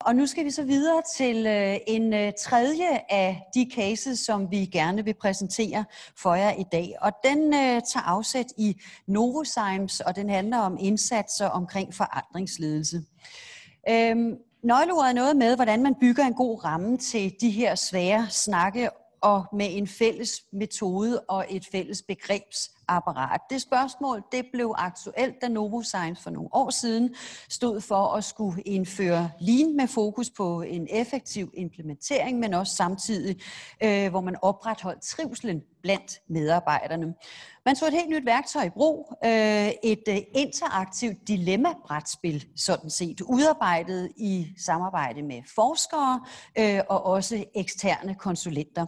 Og nu skal vi så videre til øh, en øh, tredje af de cases, som vi gerne vil præsentere for jer i dag. Og den øh, tager afsæt i Novozymes, og den handler om indsatser omkring forandringsledelse. Øhm, nøgleordet er noget med, hvordan man bygger en god ramme til de her svære snakke og med en fælles metode og et fælles begrebsapparat. Det spørgsmål det blev aktuelt, da Novozymes for nogle år siden stod for at skulle indføre Lean med fokus på en effektiv implementering, men også samtidig, øh, hvor man opretholdt trivselen blandt medarbejderne. Man tog et helt nyt værktøj i brug, øh, et øh, interaktivt dilemma-brætspil, sådan set, udarbejdet i samarbejde med forskere øh, og også eksterne konsulenter.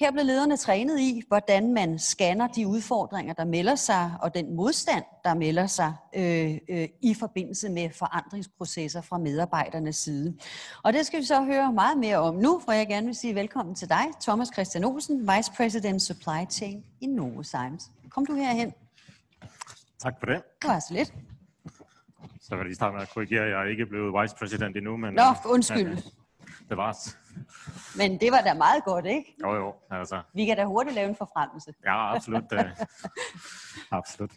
Her blev lederne trænet i, hvordan man scanner de udfordringer, der melder sig, og den modstand, der melder sig øh, øh, i forbindelse med forandringsprocesser fra medarbejdernes side. Og det skal vi så høre meget mere om nu, for jeg gerne vil sige velkommen til dig, Thomas Christian Olsen, Vice President Supply Chain i Novozymes. Kom du herhen. Tak for det. Det var så lidt. Så vil jeg lige starte med at korrigere, jeg er ikke blevet vice president endnu, men... Nå, undskyld. Ja, det var men det var da meget godt, ikke? Jo, jo. Altså. Vi kan da hurtigt lave en forfremmelse. Ja, absolut. uh, absolut.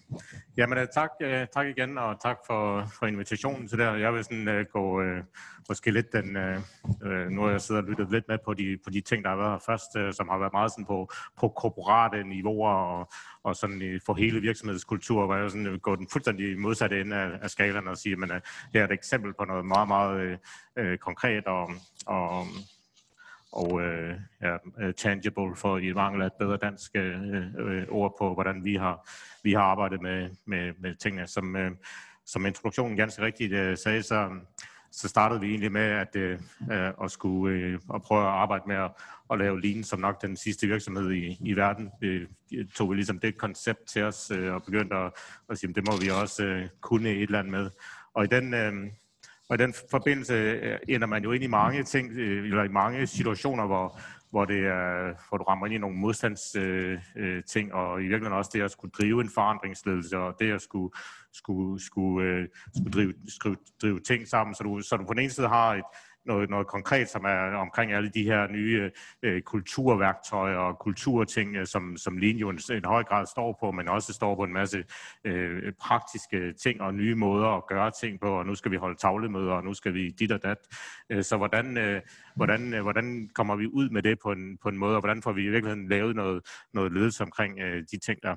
Jamen, uh, tak, uh, tak igen, og tak for, for invitationen til det Jeg vil sådan, gå uh, måske lidt den... Uh, nu har jeg siddet og lyttet lidt med på de, på de ting, der har været her først, som har været meget sådan på, på korporate niveauer og, og sådan for hele virksomhedskultur, hvor jeg sådan går den fuldstændig modsatte ende af, af skalaen og siger, at det er et eksempel på noget meget, meget uh, konkret og, og og øh, ja, øh, tangible for i mangel af et bedre dansk øh, øh, ord på, hvordan vi har, vi har arbejdet med, med, med tingene. Som, øh, som introduktionen ganske rigtigt øh, sagde, så, så startede vi egentlig med at, øh, øh at skulle øh, at prøve at arbejde med at, at lave Lean som nok den sidste virksomhed i, i verden. Vi tog vi ligesom det koncept til os øh, og begyndte at, at sige, at det må vi også øh, kunne et eller andet med. Og i den, øh, og i den forbindelse øh, ender man jo ind i mange ting, øh, eller i mange situationer, hvor, hvor, det er, hvor du rammer ind i nogle modstandsting, øh, øh og i virkeligheden også det at skulle drive en forandringsledelse, og det at skulle, skulle, skulle, skulle drive, skrive, drive ting sammen, så du, så du på den ene side har et, noget, noget konkret, som er omkring alle de her nye øh, kulturværktøjer og kulturting, øh, som, som Lean en, en høj grad står på, men også står på en masse øh, praktiske ting og nye måder at gøre ting på, og nu skal vi holde tavlemøder, og nu skal vi dit og dat. Øh, så hvordan, øh, hvordan, øh, hvordan kommer vi ud med det på en, på en måde, og hvordan får vi i virkeligheden lavet noget, noget ledelse omkring øh, de ting der?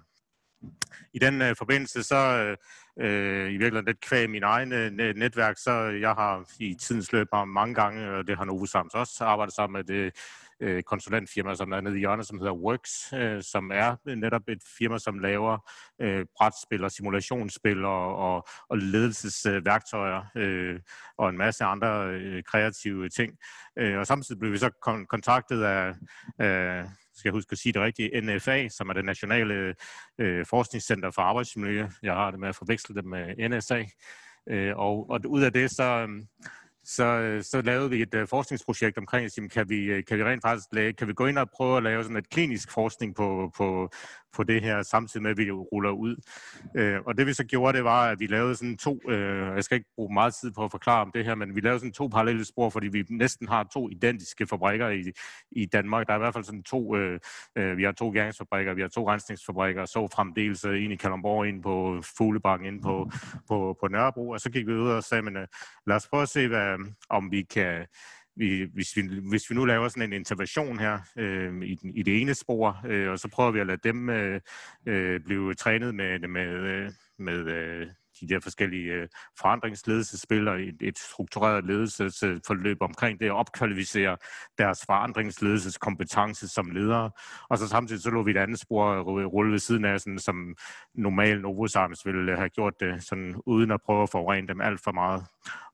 I den øh, forbindelse så øh, i virkeligheden lidt kvæg min egen øh, netværk, så øh, jeg har i tidens løb mange gange, og det har Novo Sams også arbejdet sammen med det øh, konsulentfirma, som er nede i hjørnet, som hedder Works, øh, som er netop et firma, som laver øh, brætspil og simulationsspil og, og, og ledelsesværktøjer øh, og en masse andre øh, kreative ting. Øh, og samtidig blev vi så kon- kontaktet af, af skal jeg huske at sige det rigtigt, NFA, som er det nationale øh, forskningscenter for arbejdsmiljø. Jeg har det med at forveksle det med NSA. Øh, og, og ud af det, så, øhm, så, øh, så lavede vi et uh, forskningsprojekt omkring, at kan vi, øh, kan vi rent faktisk lave, kan vi gå ind og prøve at lave sådan et klinisk forskning på, på, på det her, samtidig med, at vi ruller ud. Uh, og det vi så gjorde, det var, at vi lavede sådan to, uh, jeg skal ikke bruge meget tid på at forklare om det her, men vi lavede sådan to parallelle spor, fordi vi næsten har to identiske fabrikker i, i Danmark. Der er i hvert fald sådan to, uh, uh, vi har to gæringsfabrikker, vi har to rensningsfabrikker, så fremdeles uh, en i Kalundborg, en på Fuglebakken, en på, på, på Nørrebro, og så gik vi ud og sagde, men, uh, lad os prøve at se, hvad, øh, om vi kan, vi, hvis, vi, hvis vi nu laver sådan en intervention her øh, i, den, i det ene spor, øh, og så prøver vi at lade dem øh, øh, blive trænet med, med, øh, med øh, de der forskellige øh, forandringsledelsespil og et, et struktureret ledelsesforløb omkring det og opkvalificere deres forandringsledelseskompetence som ledere. Og så samtidig så lå vi et andet spor rulle ved siden af, sådan, som normal Novozymes ville have gjort det, sådan, uden at prøve at forurene dem alt for meget.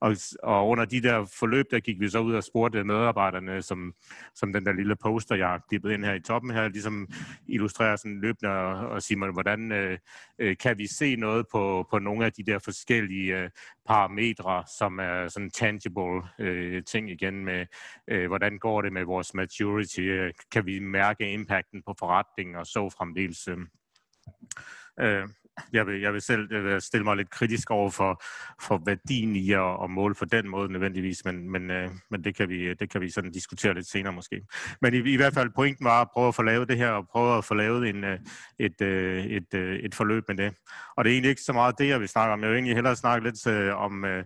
Og, og under de der forløb, der gik vi så ud og spurgte medarbejderne, som, som den der lille poster, jeg har klippet ind her i toppen her, ligesom illustrerer sådan løbende og, og siger, hvordan øh, øh, kan vi se noget på, på nogle af de der forskellige øh, parametre, som er sådan tangible øh, ting igen med, øh, hvordan går det med vores maturity, øh, kan vi mærke impacten på forretningen og så fremdeles. Øh, øh jeg vil, jeg vil selv øh, jeg vil stille mig lidt kritisk over for, for værdien i at, at måle på den måde nødvendigvis, men, men, øh, men det, kan vi, øh, det kan vi sådan diskutere lidt senere måske. Men i, i hvert fald pointen var at prøve at få lavet det her, og prøve at få lavet en, øh, et, et, et, et forløb med det. Og det er egentlig ikke så meget det, jeg vil snakke om. Jeg vil egentlig hellere snakke lidt øh, om øh,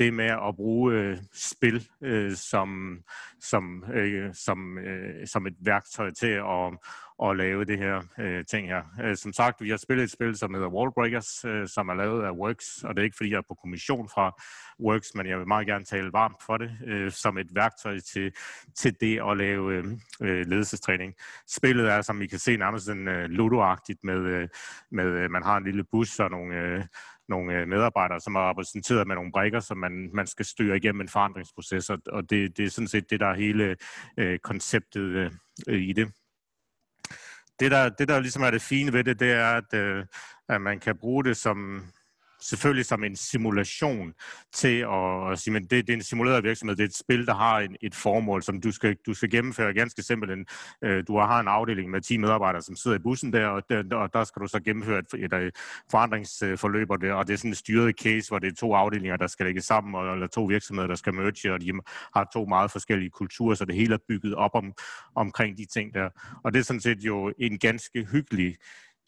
det med at bruge øh, spil øh, som, som, øh, som, øh, som et værktøj til at, at lave det her øh, ting her. Øh, som sagt, vi har spillet et spil, som hedder Wallbreakers, øh, som er lavet af Works, og det er ikke fordi, jeg er på kommission fra Works, men jeg vil meget gerne tale varmt for det, øh, som et værktøj til, til det at lave øh, øh ledelsestræning. Spillet er, som I kan se, nærmest en øh, ludoagtigt med, øh, med øh, man har en lille bus og nogle, øh, nogle øh, medarbejdere, som er repræsenteret med nogle brækker, som man, man skal styre igennem en forandringsproces, og det, det er sådan set det, der er hele øh, konceptet øh, i det. Det der, det, der ligesom er det fine ved det, det er, at, øh, at man kan bruge det som, selvfølgelig som en simulation til at, sige, men det, det er en simuleret virksomhed, det er et spil, der har en, et formål, som du skal, du skal gennemføre ganske simpelt. En, øh, du har en afdeling med 10 medarbejdere, som sidder i bussen der, og der, og der skal du så gennemføre et, et, et forandringsforløb, og det, og det er sådan en styret case, hvor det er to afdelinger, der skal lægge sammen, og, eller to virksomheder, der skal merge, og de har to meget forskellige kulturer, så det hele er bygget op om, omkring de ting der. Og det er sådan set jo en ganske hyggelig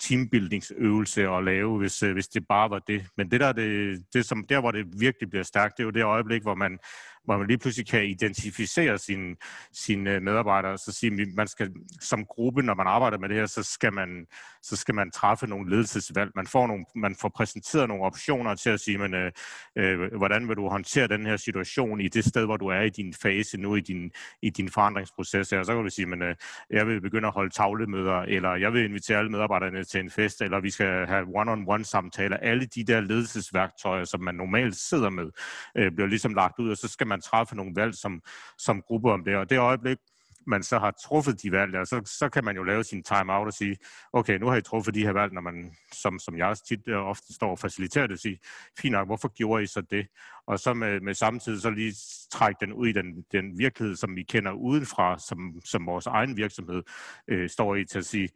teambuildingsøvelse at lave, hvis, øh, hvis det bare var det. Men det der, det, det som, der hvor det virkelig bliver stærkt, det er jo det øjeblik, hvor man, hvor man lige pludselig kan identificere sine, sine øh, medarbejdere, så sige, man skal som gruppe, når man arbejder med det her, så skal man, så skal man træffe nogle ledelsesvalg. Man får, nogle, man får præsenteret nogle optioner til at sige, men, øh, øh, hvordan vil du håndtere den her situation i det sted, hvor du er i din fase nu i din, i din forandringsproces. Og så kan du sige, men, øh, jeg vil begynde at holde tavlemøder, eller jeg vil invitere alle medarbejderne til en fest, eller vi skal have one-on-one samtaler. Alle de der ledelsesværktøjer, som man normalt sidder med, øh, bliver ligesom lagt ud, og så skal man træffe nogle valg som, som gruppe om det. Og det øjeblik, man så har truffet de valg, der, så, så kan man jo lave sin time-out og sige, okay, nu har I truffet de her valg, når man, som, som jeg tit øh, ofte står og faciliterer det, og sige, fint nok, hvorfor gjorde I så det? Og så med, med samtidig så lige trække den ud i den, den virkelighed, som vi kender udenfra, som, som vores egen virksomhed øh, står i, til at sige,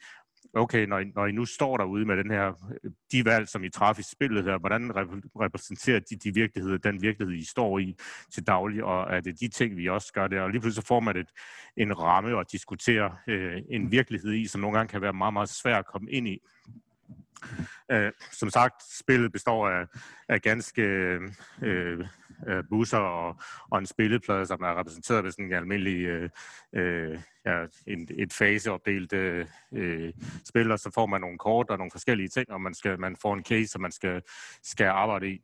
okay, når I, når I nu står derude med den her, de valg, som I træffer i spillet her, hvordan repræsenterer de de virkeligheder, den virkelighed, I står i til daglig, og er det de ting, vi også gør der? Og lige pludselig får man et, en ramme at diskutere øh, en virkelighed i, som nogle gange kan være meget, meget svær at komme ind i. Øh, som sagt, spillet består af, af ganske øh, øh, busser og, og en spilleplade, som er repræsenteret ved sådan en almindelig øh, øh, ja, en, et faseopdelt øh, spil, og så får man nogle kort og nogle forskellige ting, og man, skal, man får en case, som man skal, skal arbejde i.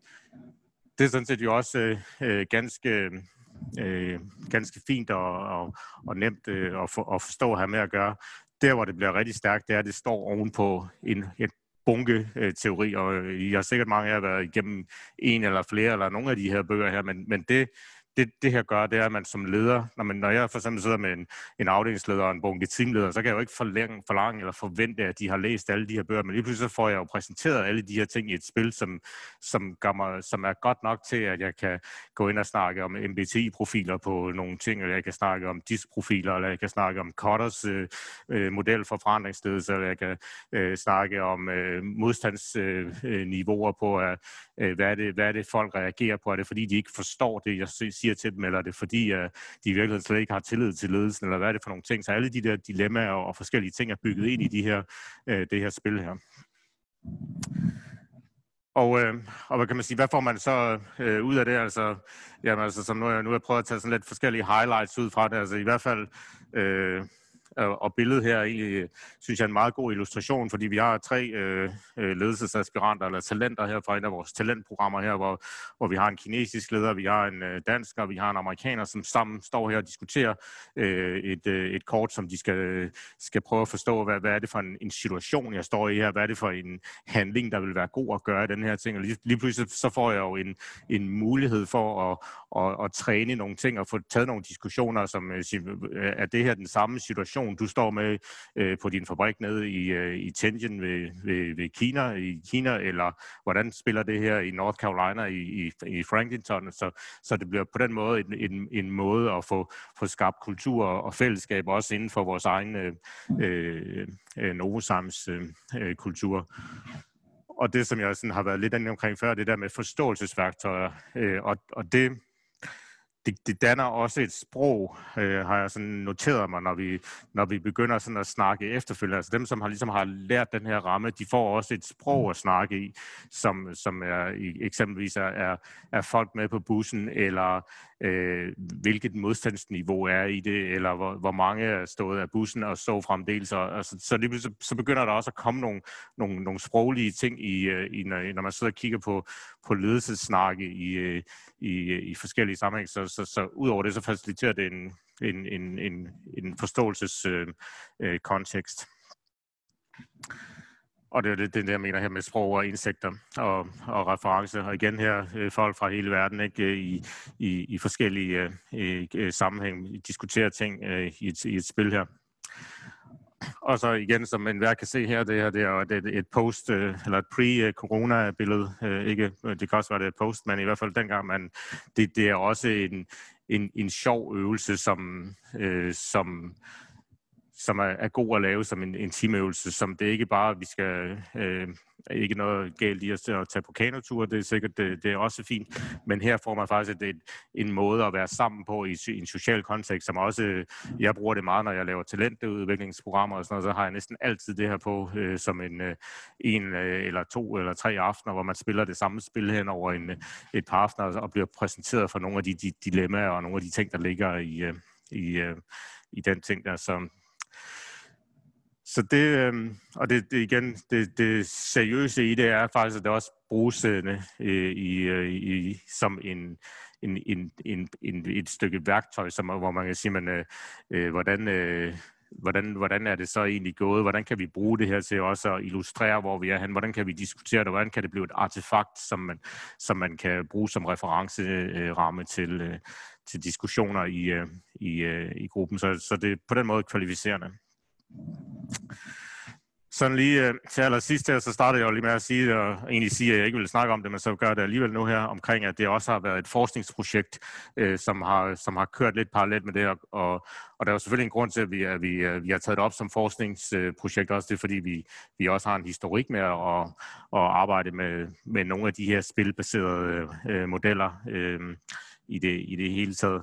Det er sådan set jo også øh, ganske, øh, ganske fint og, og, og nemt øh, at, for, at forstå at have med at gøre. Der, hvor det bliver rigtig stærkt, det er, at det står ovenpå en, et bunke øh, teori, og øh, I har sikkert mange af jer været igennem en eller flere, eller nogle af de her bøger her, men, men det, det, det her gør, det er, at man som leder, når, man, når jeg for eksempel sidder med en, en afdelingsleder og en bunke teamleder, så kan jeg jo ikke forlænge, forlange eller forvente, at de har læst alle de her bøger, men lige pludselig så får jeg jo præsenteret alle de her ting i et spil, som, som, gør mig, som er godt nok til, at jeg kan gå ind og snakke om MBTI-profiler på nogle ting, eller jeg kan snakke om DIS-profiler, eller jeg kan snakke om Cotters øh, øh, model for forandringsledelse, eller jeg kan øh, snakke om øh, modstandsniveauer øh, på, øh, hvad, er det, hvad er det, folk reagerer på? Er det, fordi de ikke forstår det, jeg siger til dem, eller er det fordi, at de i virkeligheden slet ikke har tillid til ledelsen, eller hvad er det for nogle ting? Så alle de der dilemmaer og forskellige ting er bygget ind i de her, øh, det her spil her. Og, øh, og hvad kan man sige, hvad får man så øh, ud af det? Altså, jamen, altså, som nu, nu har jeg prøvet at tage sådan lidt forskellige highlights ud fra det. Altså i hvert fald, øh, og billedet her egentlig, synes jeg er en meget god illustration, fordi vi har tre øh, øh, ledelsesaspiranter eller talenter her fra et af vores talentprogrammer her, hvor, hvor vi har en kinesisk leder, vi har en øh, dansker, vi har en amerikaner, som sammen står her og diskuterer øh, et, øh, et kort, som de skal, skal prøve at forstå, hvad, hvad er det for en, en situation, jeg står i her, hvad er det for en handling, der vil være god at gøre den her ting, og lige, lige pludselig så får jeg jo en, en mulighed for at, at, at træne nogle ting og få taget nogle diskussioner, som øh, er det her den samme situation, situation, du står med øh, på din fabrik nede i, øh, i Tianjin ved, ved, ved Kina, i Kina, eller hvordan spiller det her i North Carolina i, i, i Franklinton, så, så det bliver på den måde en, en, en måde at få, få skabt kultur og fællesskab også inden for vores egen øh, øh, øh Novosams øh, øh, kultur. og det, som jeg sådan har været lidt inde omkring før, det der med forståelsesværktøjer. Øh, og, og det, det, det danner også et sprog, øh, har jeg sådan noteret mig, når vi, når vi begynder sådan at snakke efterfølgende. Altså dem, som har, ligesom har lært den her ramme, de får også et sprog at snakke i, som, som er, eksempelvis er, er, er folk med på bussen, eller øh, hvilket modstandsniveau er i det, eller hvor, hvor mange er stået af bussen og så fremdeles. Og, og så, lige, så, så begynder der også at komme nogle, nogle, nogle sproglige ting, i, øh, i, når, når man sidder og kigger på, på ledelsessnakke i, øh, i, øh, i forskellige sammenhæng. Så, så, så udover det, så faciliterer det en, en, en, en, en forståelseskontekst. Øh, øh, og det er det, det, jeg mener her med sprog og indsigter og, og referencer. Og igen her, øh, folk fra hele verden ikke, øh, i, i, i forskellige øh, i, øh, sammenhæng diskuterer ting øh, i, et, i et spil her. Og så igen, som enhver kan se her, det her det er et, et post, eller et pre-corona-billede. Ikke, det kan også være det et post, men i hvert fald dengang, man, det, det er også en, en, en sjov øvelse, som, øh, som som er, er god at lave som en, en teamøvelse, som det ikke bare, vi skal, øh, ikke noget galt i at, at tage på kanotur, det er sikkert, det, det er også fint, men her får man faktisk et, et, en måde at være sammen på i, i en social kontekst, som også, jeg bruger det meget, når jeg laver talentudviklingsprogrammer og sådan noget, så har jeg næsten altid det her på øh, som en, øh, en øh, eller to eller tre aftener, hvor man spiller det samme spil hen over en, et par aftener og bliver præsenteret for nogle af de, de dilemmaer og nogle af de ting, der ligger i, øh, i, øh, i den ting der, som, så det, øh, og det, det igen, det, det seriøse i det er faktisk, at det også bruges øh, i, øh, i, som en, en, en, en, en, et stykke værktøj, som, hvor man kan sige, man, øh, øh, hvordan, øh, hvordan, hvordan er det så egentlig gået? Hvordan kan vi bruge det her til også at illustrere, hvor vi er hen? Hvordan kan vi diskutere det? Hvordan kan det blive et artefakt, som man, som man kan bruge som referenceramme til, øh, til diskussioner i, øh, i, øh, i gruppen? Så, så det er på den måde kvalificerende. Sådan lige uh, til allersidst her, så startede jeg jo lige med at sige, og egentlig sige, at jeg ikke ville snakke om det, men så gør det alligevel nu her, omkring at det også har været et forskningsprojekt, uh, som, har, som har kørt lidt parallelt med det, og, og, og der er jo selvfølgelig en grund til, at vi, at vi, at vi har taget det op som forskningsprojekt, også det er, fordi vi, vi også har en historik med at, at arbejde med, med nogle af de her spilbaserede øh, modeller uh, i, det, i det hele taget.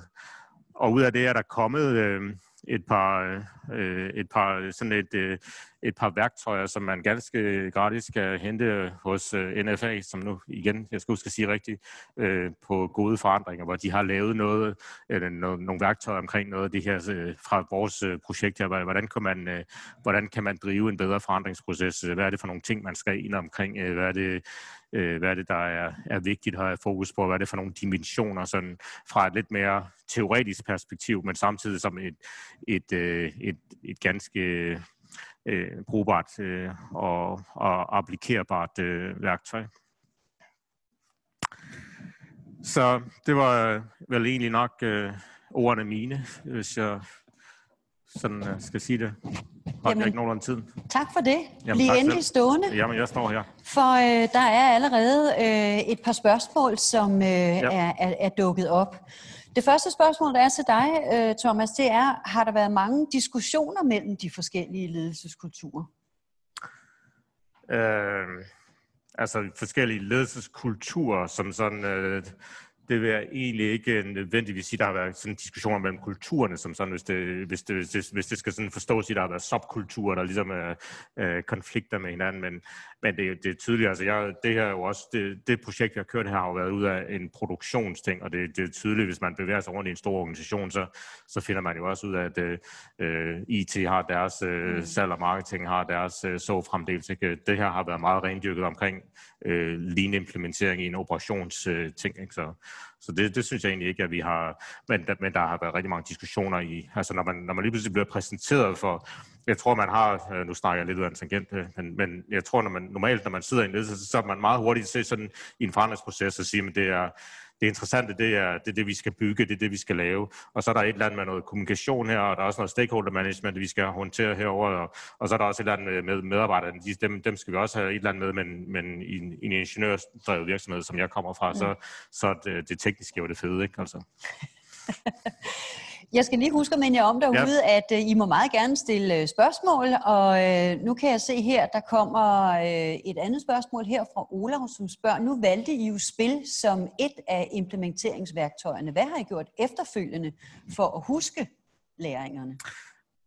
Og ud af det er der kommet... Øh, et par, øh, øh, et par sådan et, øh, et par værktøjer, som man ganske gratis kan hente hos øh, NFA, som nu igen, jeg skal huske at sige rigtigt, øh, på gode forandringer, hvor de har lavet noget, øh, nogle værktøjer omkring noget af det her øh, fra vores projekt her. Hvordan kan, man, hvordan kan man drive en bedre forandringsproces? Hvad er det for nogle ting, man skal ind omkring? Hvad er det, hvad er det, der er, er vigtigt at have fokus på? Hvad er det for nogle dimensioner sådan, fra et lidt mere teoretisk perspektiv, men samtidig som et, et, et, et ganske øh, brugbart øh, og, og applikerbart øh, værktøj. Så det var vel egentlig nok øh, ordene mine, hvis jeg sådan uh, skal sige det. Har jeg ikke nogen tid? Tak for det. Jamen, Bliv endelig stående. Jamen, jeg står her. For øh, der er allerede øh, et par spørgsmål, som øh, ja. er, er, er dukket op. Det første spørgsmål, der er til dig, øh, Thomas, det er, har der været mange diskussioner mellem de forskellige ledelseskulturer? Øh, altså forskellige ledelseskulturer, som sådan... Øh, det vil jeg egentlig ikke nødvendigvis sige, der har været sådan diskussioner mellem kulturerne, som sådan, hvis det, hvis det, hvis det, hvis det skal sådan forstås, at der har været subkulturer, der ligesom er øh, konflikter med hinanden, men, men det, det er tydeligt, altså jeg, det her er jo også, det, det projekt, jeg har kørt her, har jo været ud af en produktionsting, og det, det er tydeligt, hvis man bevæger sig rundt i en stor organisation, så, så finder man jo også ud af, at øh, IT har deres øh, mm. salg og marketing har deres øh, så fremdeles. Ikke? Det her har været meget rendyrket omkring øh, lean implementering i en operationsting, øh, ikke? Så, så det, det synes jeg egentlig ikke, at vi har, men, men der har været rigtig mange diskussioner i, altså når man, når man lige pludselig bliver præsenteret for, jeg tror man har, øh, nu snakker jeg lidt ud af en tangent, øh, men, men jeg tror når man normalt, når man sidder i en ledelse, så er man meget hurtigt til sådan i en forandringsproces og sige, at det er, det interessante, det er, det er det, vi skal bygge, det er det, vi skal lave. Og så er der et eller andet med noget kommunikation her, og der er også noget stakeholder management, vi skal håndtere herover og, og så er der også et eller andet med medarbejderne, de, dem, dem skal vi også have et eller andet med, men, men i, en, en ingeniørdrevet virksomhed, som jeg kommer fra, så, så det, det tekniske er jo det fede, ikke? Altså. Jeg skal lige huske at minde jer om derude, ja. at uh, I må meget gerne stille uh, spørgsmål, og uh, nu kan jeg se her, der kommer uh, et andet spørgsmål her fra Olav, som spørger, nu valgte I jo spil som et af implementeringsværktøjerne. Hvad har I gjort efterfølgende for at huske læringerne?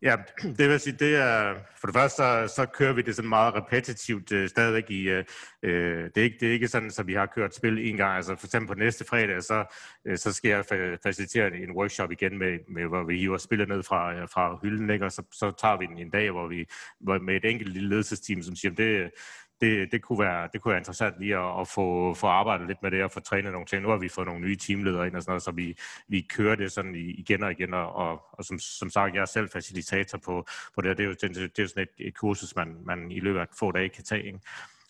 Ja, det vil sige, det er, for det første, så, så kører vi det sådan meget repetitivt øh, stadigvæk i, øh, øh det, er ikke, det er ikke sådan, at så vi har kørt spil en gang, altså for eksempel på næste fredag, så, øh, så skal jeg fa- facilitere en workshop igen, med, med, hvor vi hiver spillet ned fra, øh, fra hylden, ikke? og så, så tager vi den en dag, hvor vi hvor med et enkelt lille ledelsesteam, som siger, det, det, det, kunne være, det kunne være interessant lige at, at få, få arbejdet lidt med det og få trænet nogle ting. Nu har vi fået nogle nye teamledere ind og sådan noget, så vi, vi kører det sådan igen og igen, og, og, og som, som sagt, jeg er selv facilitator på, på det, og det er jo, det, det er sådan et, et kursus, man, man i løbet af få dage kan tage. Ikke?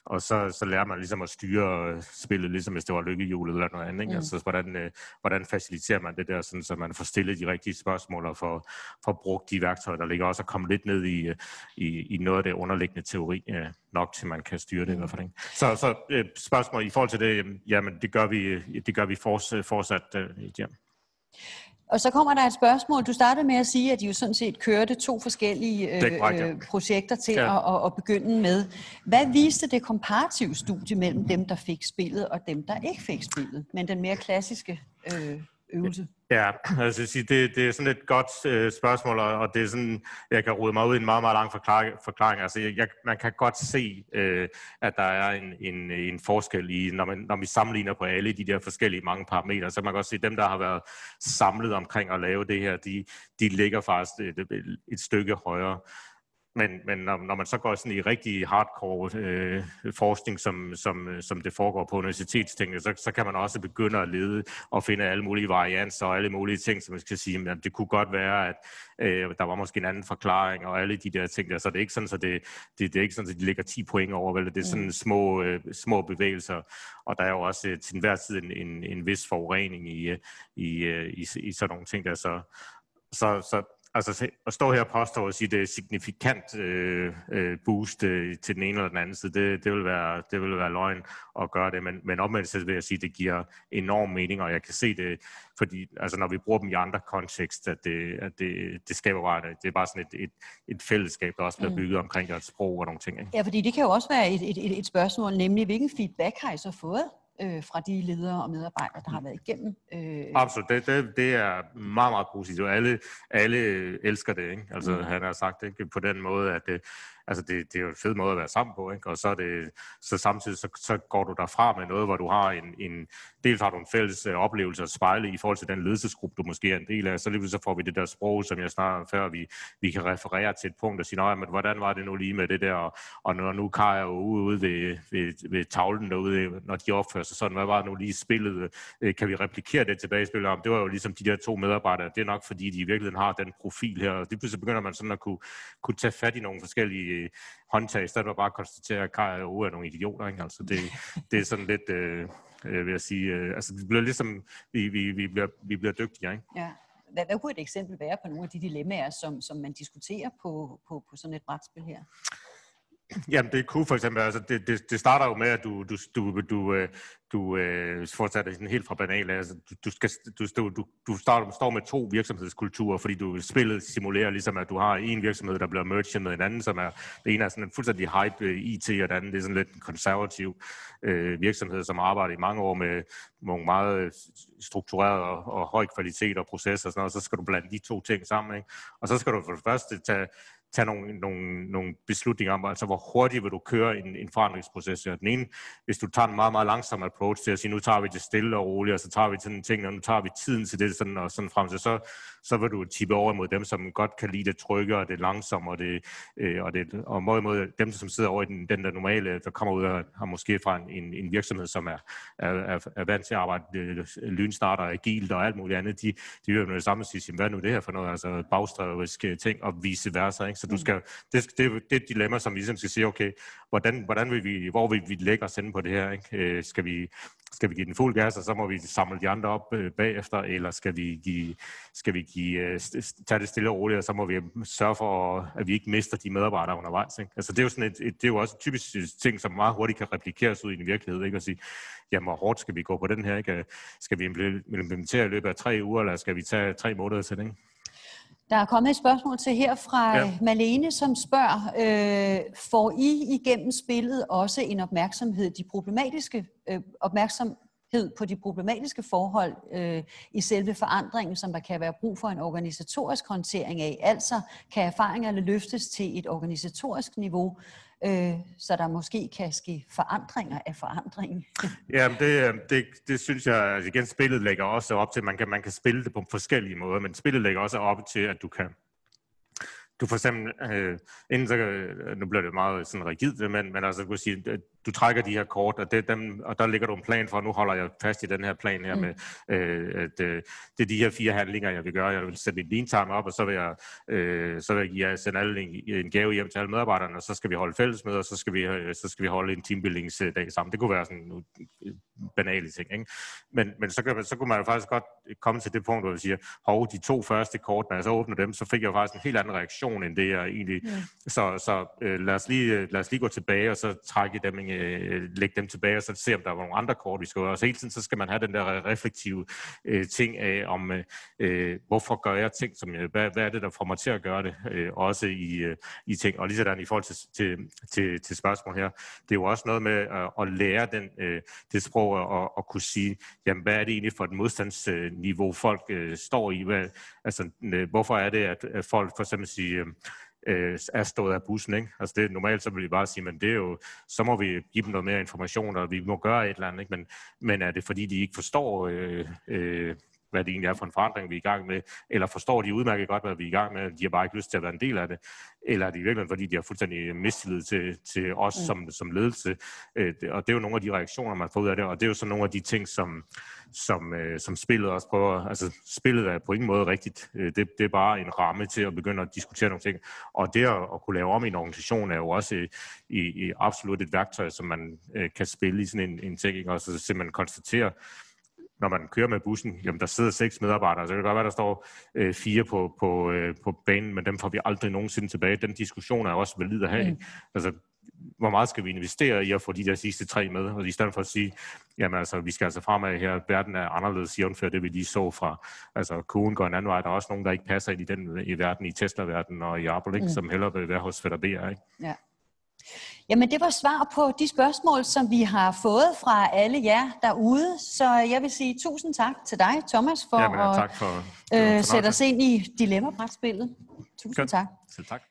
Og så, så lærer man ligesom at styre spillet, ligesom hvis det var lykkehjulet eller noget andet. Ikke? Mm. Altså, hvordan, øh, hvordan faciliterer man det der, sådan, så man får stillet de rigtige spørgsmål og får, får brugt de værktøjer, der ligger, også at komme lidt ned i, i, i noget af det underliggende teori, øh, nok til man kan styre det mm. i hvert fald. Ikke? Så, så øh, spørgsmål i forhold til det, jamen det gør vi, det gør vi fortsat, fortsat øh. Og så kommer der et spørgsmål. Du startede med at sige, at de jo sådan set kørte to forskellige øh, øh, projekter til ja. at, at, at begynde med. Hvad viste det komparative studie mellem dem, der fik spillet, og dem, der ikke fik spillet? Men den mere klassiske øh, øvelse. Ja, Ja, altså det, det er sådan et godt øh, spørgsmål, og det er sådan, jeg kan rode mig ud i en meget, meget lang forklaring. forklaring. Altså, jeg, man kan godt se, øh, at der er en, en, en forskel i, når, man, når vi sammenligner på alle de der forskellige mange parametre, så man kan godt se, at dem, der har været samlet omkring at lave det her, de, de ligger faktisk øh, et, et stykke højere. Men, men når, når man så går sådan i rigtig hardcore øh, forskning, som, som, som det foregår på universitetstingene, så, så kan man også begynde at lede og finde alle mulige varianser og alle mulige ting, som man skal sige, at det kunne godt være, at øh, der var måske en anden forklaring og alle de der ting der. Så det er ikke sådan, så det, det, det er ikke sådan, at de ligger 10 point over, vel? det er sådan mm. små, øh, små bevægelser. Og der er jo også øh, til enhver tid en, en, en vis forurening i, øh, i, øh, i, i sådan nogle ting der. Så, så, så altså at stå her og påstå og sige, det er signifikant øh, øh, boost øh, til den ene eller den anden side, det, det, vil, være, det vil være løgn at gøre det, men, men omvendt så vil jeg sige, at det giver enorm mening, og jeg kan se det, fordi altså, når vi bruger dem i andre kontekst, at det, at det, det skaber bare, det er bare sådan et, et, et fællesskab, der også bliver mm. bygget omkring et sprog og nogle ting. Ikke? Ja, fordi det kan jo også være et, et, et, et spørgsmål, nemlig hvilken feedback har I så fået øh, fra de ledere og medarbejdere, der har været igennem. Øh... Absolut, det, det, det er meget, meget positivt. Alle, alle elsker det, ikke? Altså, mm. han har sagt ikke? på den måde, at det, altså det, det er jo en fed måde at være sammen på, ikke? og så, er det, så samtidig så, så går du derfra med noget, hvor du har en, en dels har du en fælles øh, oplevelse at spejle i forhold til den ledelsesgruppe, du måske er en del af, så lige så får vi det der sprog, som jeg snakkede før, vi, vi kan referere til et punkt og sige, nej, men hvordan var det nu lige med det der, og, og når nu Kai er jo ude, ude ved, ved, ved tavlen derude, når de opfører sig sådan, hvad var det nu lige spillet, øh, kan vi replikere det tilbage? I spillet om, det var jo ligesom de der to medarbejdere, det er nok fordi, de i virkeligheden har den profil her, og det pludselig begynder man sådan at kunne, kunne tage fat i nogle forskellige øh, håndtag, i stedet for bare at konstatere, at Kaj og Ove er nogle idioter. Ikke? Altså det, det er sådan lidt, øh, øh, vil jeg sige, øh, altså vi bliver ligesom, vi, vi, vi, bliver, vi bliver dygtigere. Ikke? Ja. Hvad, hvad kunne et eksempel være på nogle af de dilemmaer, som, som man diskuterer på, på, på sådan et brætspil her? Jamen, det kunne for eksempel, altså det, det, det starter jo med, at du, du, du, du, øh, du øh, fortsætter sådan helt fra banal. Altså, du, du, skal, du, du, du starter, står med to virksomhedskulturer, fordi du spillet simulerer ligesom, at du har en virksomhed, der bliver merged med en anden, som er, det ene er sådan en fuldstændig hype øh, IT, og den anden det er sådan lidt en konservativ øh, virksomhed, som arbejder i mange år med nogle meget øh, strukturerede og, og høj kvalitet og processer og sådan noget, og så skal du blande de to ting sammen, ikke? Og så skal du for det første tage tage nogle, nogle, nogle beslutninger om, altså hvor hurtigt vil du køre en, en forandringsproces. Og den ene, hvis du tager en meget, meget langsom approach til at sige, nu tager vi det stille og roligt, og så tager vi sådan ting, og nu tager vi tiden til det, sådan, og sådan frem til, så, så vil du tippe over mod dem, som godt kan lide det trygge, og det langsomme, og, det, øh, og, det, og mod, mod dem, som sidder over i den, den der normale, der kommer ud og har måske fra en, en, virksomhed, som er, er, er, er vant til at arbejde øh, lynsnart og agilt og alt muligt andet, de, de hører jo det samme og siger, hvad nu det her for noget, altså bagstrævisk ting, og vice versa, ikke? Altså, du skal, det, det, det er et dilemma, som vi ligesom skal sige, okay, hvordan, hvordan vil vi, hvor vil vi lægge os på det her? Ikke? Øh, skal, vi, skal vi give den fuld gas, og så må vi samle de andre op øh, bagefter, eller skal vi, give, skal vi give, øh, tage det stille og roligt, og så må vi øh, sørge for, at vi ikke mister de medarbejdere undervejs. Ikke? Altså, det er jo sådan et, et, det er jo også typisk øh, ting, som meget hurtigt kan replikeres ud i en virkelighed, ikke? og sige, jamen, hvor hårdt skal vi gå på den her? Ikke? Øh, skal vi implementere i løbet af tre uger, eller skal vi tage tre måneder til det? Ikke? Der er kommet et spørgsmål til her fra ja. Malene, som spørger, øh, får I igennem spillet også en opmærksomhed, de problematiske øh, opmærksomhed på de problematiske forhold øh, i selve forandringen, som der kan være brug for en organisatorisk håndtering af. Altså kan erfaringerne løftes til et organisatorisk niveau, øh, så der måske kan ske forandringer af forandringen. Ja, det, øh, det, det synes jeg, altså igen, spillet lægger også op til, man kan, man kan spille det på forskellige måder, men spillet lægger også op til, at du kan du for eksempel, øh, inden så, øh, nu bliver det meget sådan rigidt, men, men altså, du kan sige, du trækker de her kort, og, det, dem, og der ligger du en plan for, nu holder jeg fast i den her plan her mm. med, øh, at øh, det er de her fire handlinger, jeg vil gøre. Jeg vil sætte min lean time op, og så vil jeg, øh, så vil jeg sende alle en, en gave hjem til alle medarbejderne, og så skal vi holde fællesmøder, og så skal vi, øh, så skal vi holde en teambuildingsdag sammen. Det kunne være sådan nogle banale ting. Ikke? Men, men så, kan, så kunne man jo faktisk godt komme til det punkt, hvor vi siger, hov, de to første kort, når jeg så åbner dem, så fik jeg jo faktisk en helt anden reaktion, end det jeg egentlig... Mm. Så, så øh, lad, os lige, lad os lige gå tilbage, og så trække dem en øh, lægge dem tilbage og så se, om der var nogle andre kort, vi skal Og så hele tiden så skal man have den der reflektive øh, ting af, om øh, hvorfor gør jeg ting, som jeg, hvad, hvad er det, der får mig til at gøre det, øh, også i, øh, i ting. Og lige sådan i forhold til, til, til, til spørgsmål her, det er jo også noget med at, at lære den, øh, det sprog og at kunne sige, jamen hvad er det egentlig for et modstandsniveau, folk øh, står i? Hvad, altså, øh, hvorfor er det, at, at folk for eksempel siger, øh, er stået af bussen. Ikke? Altså det, normalt så vil vi bare sige, men det er jo, så må vi give dem noget mere information, og vi må gøre et eller andet. Ikke? Men, men er det fordi, de ikke forstår, øh, øh, hvad det egentlig er for en forandring, vi er i gang med, eller forstår de udmærket godt, hvad vi er i gang med, de har bare ikke lyst til at være en del af det, eller er det i virkeligheden, fordi de har fuldstændig mistillid til, til os mm. som, som ledelse, øh, og det er jo nogle af de reaktioner, man får ud af det, og det er jo så nogle af de ting, som, som, øh, som spillet også prøver, altså spillet er på ingen måde rigtigt, øh, det, det er bare en ramme til at begynde at diskutere nogle ting, og det at, at kunne lave om i en organisation er jo også i, i, i absolut et værktøj, som man øh, kan spille i sådan en, en ting, og så simpelthen konstatere, når man kører med bussen, jamen der sidder seks medarbejdere, så det kan godt være, der står øh, fire på, på, øh, på banen, men dem får vi aldrig nogensinde tilbage. Den diskussion er også valid at have. Mm. Altså, hvor meget skal vi investere i at få de der sidste tre med? Og i stedet for at sige, jamen altså, vi skal altså fremad her, verden er anderledes, jævnfør det, vi lige så fra, altså kurven går en anden vej, der er også nogen, der ikke passer ind i den i verden, i Tesla-verden og i Apple, ikke? Mm. som hellere vil være hos Fedder ikke? Ja. Jamen, det var svar på de spørgsmål, som vi har fået fra alle jer derude. Så jeg vil sige tusind tak til dig, Thomas, for Jamen, at tak for, øh, sætte os ind i dilemmabrætspillet. Tusind Godt. tak. Selv tak.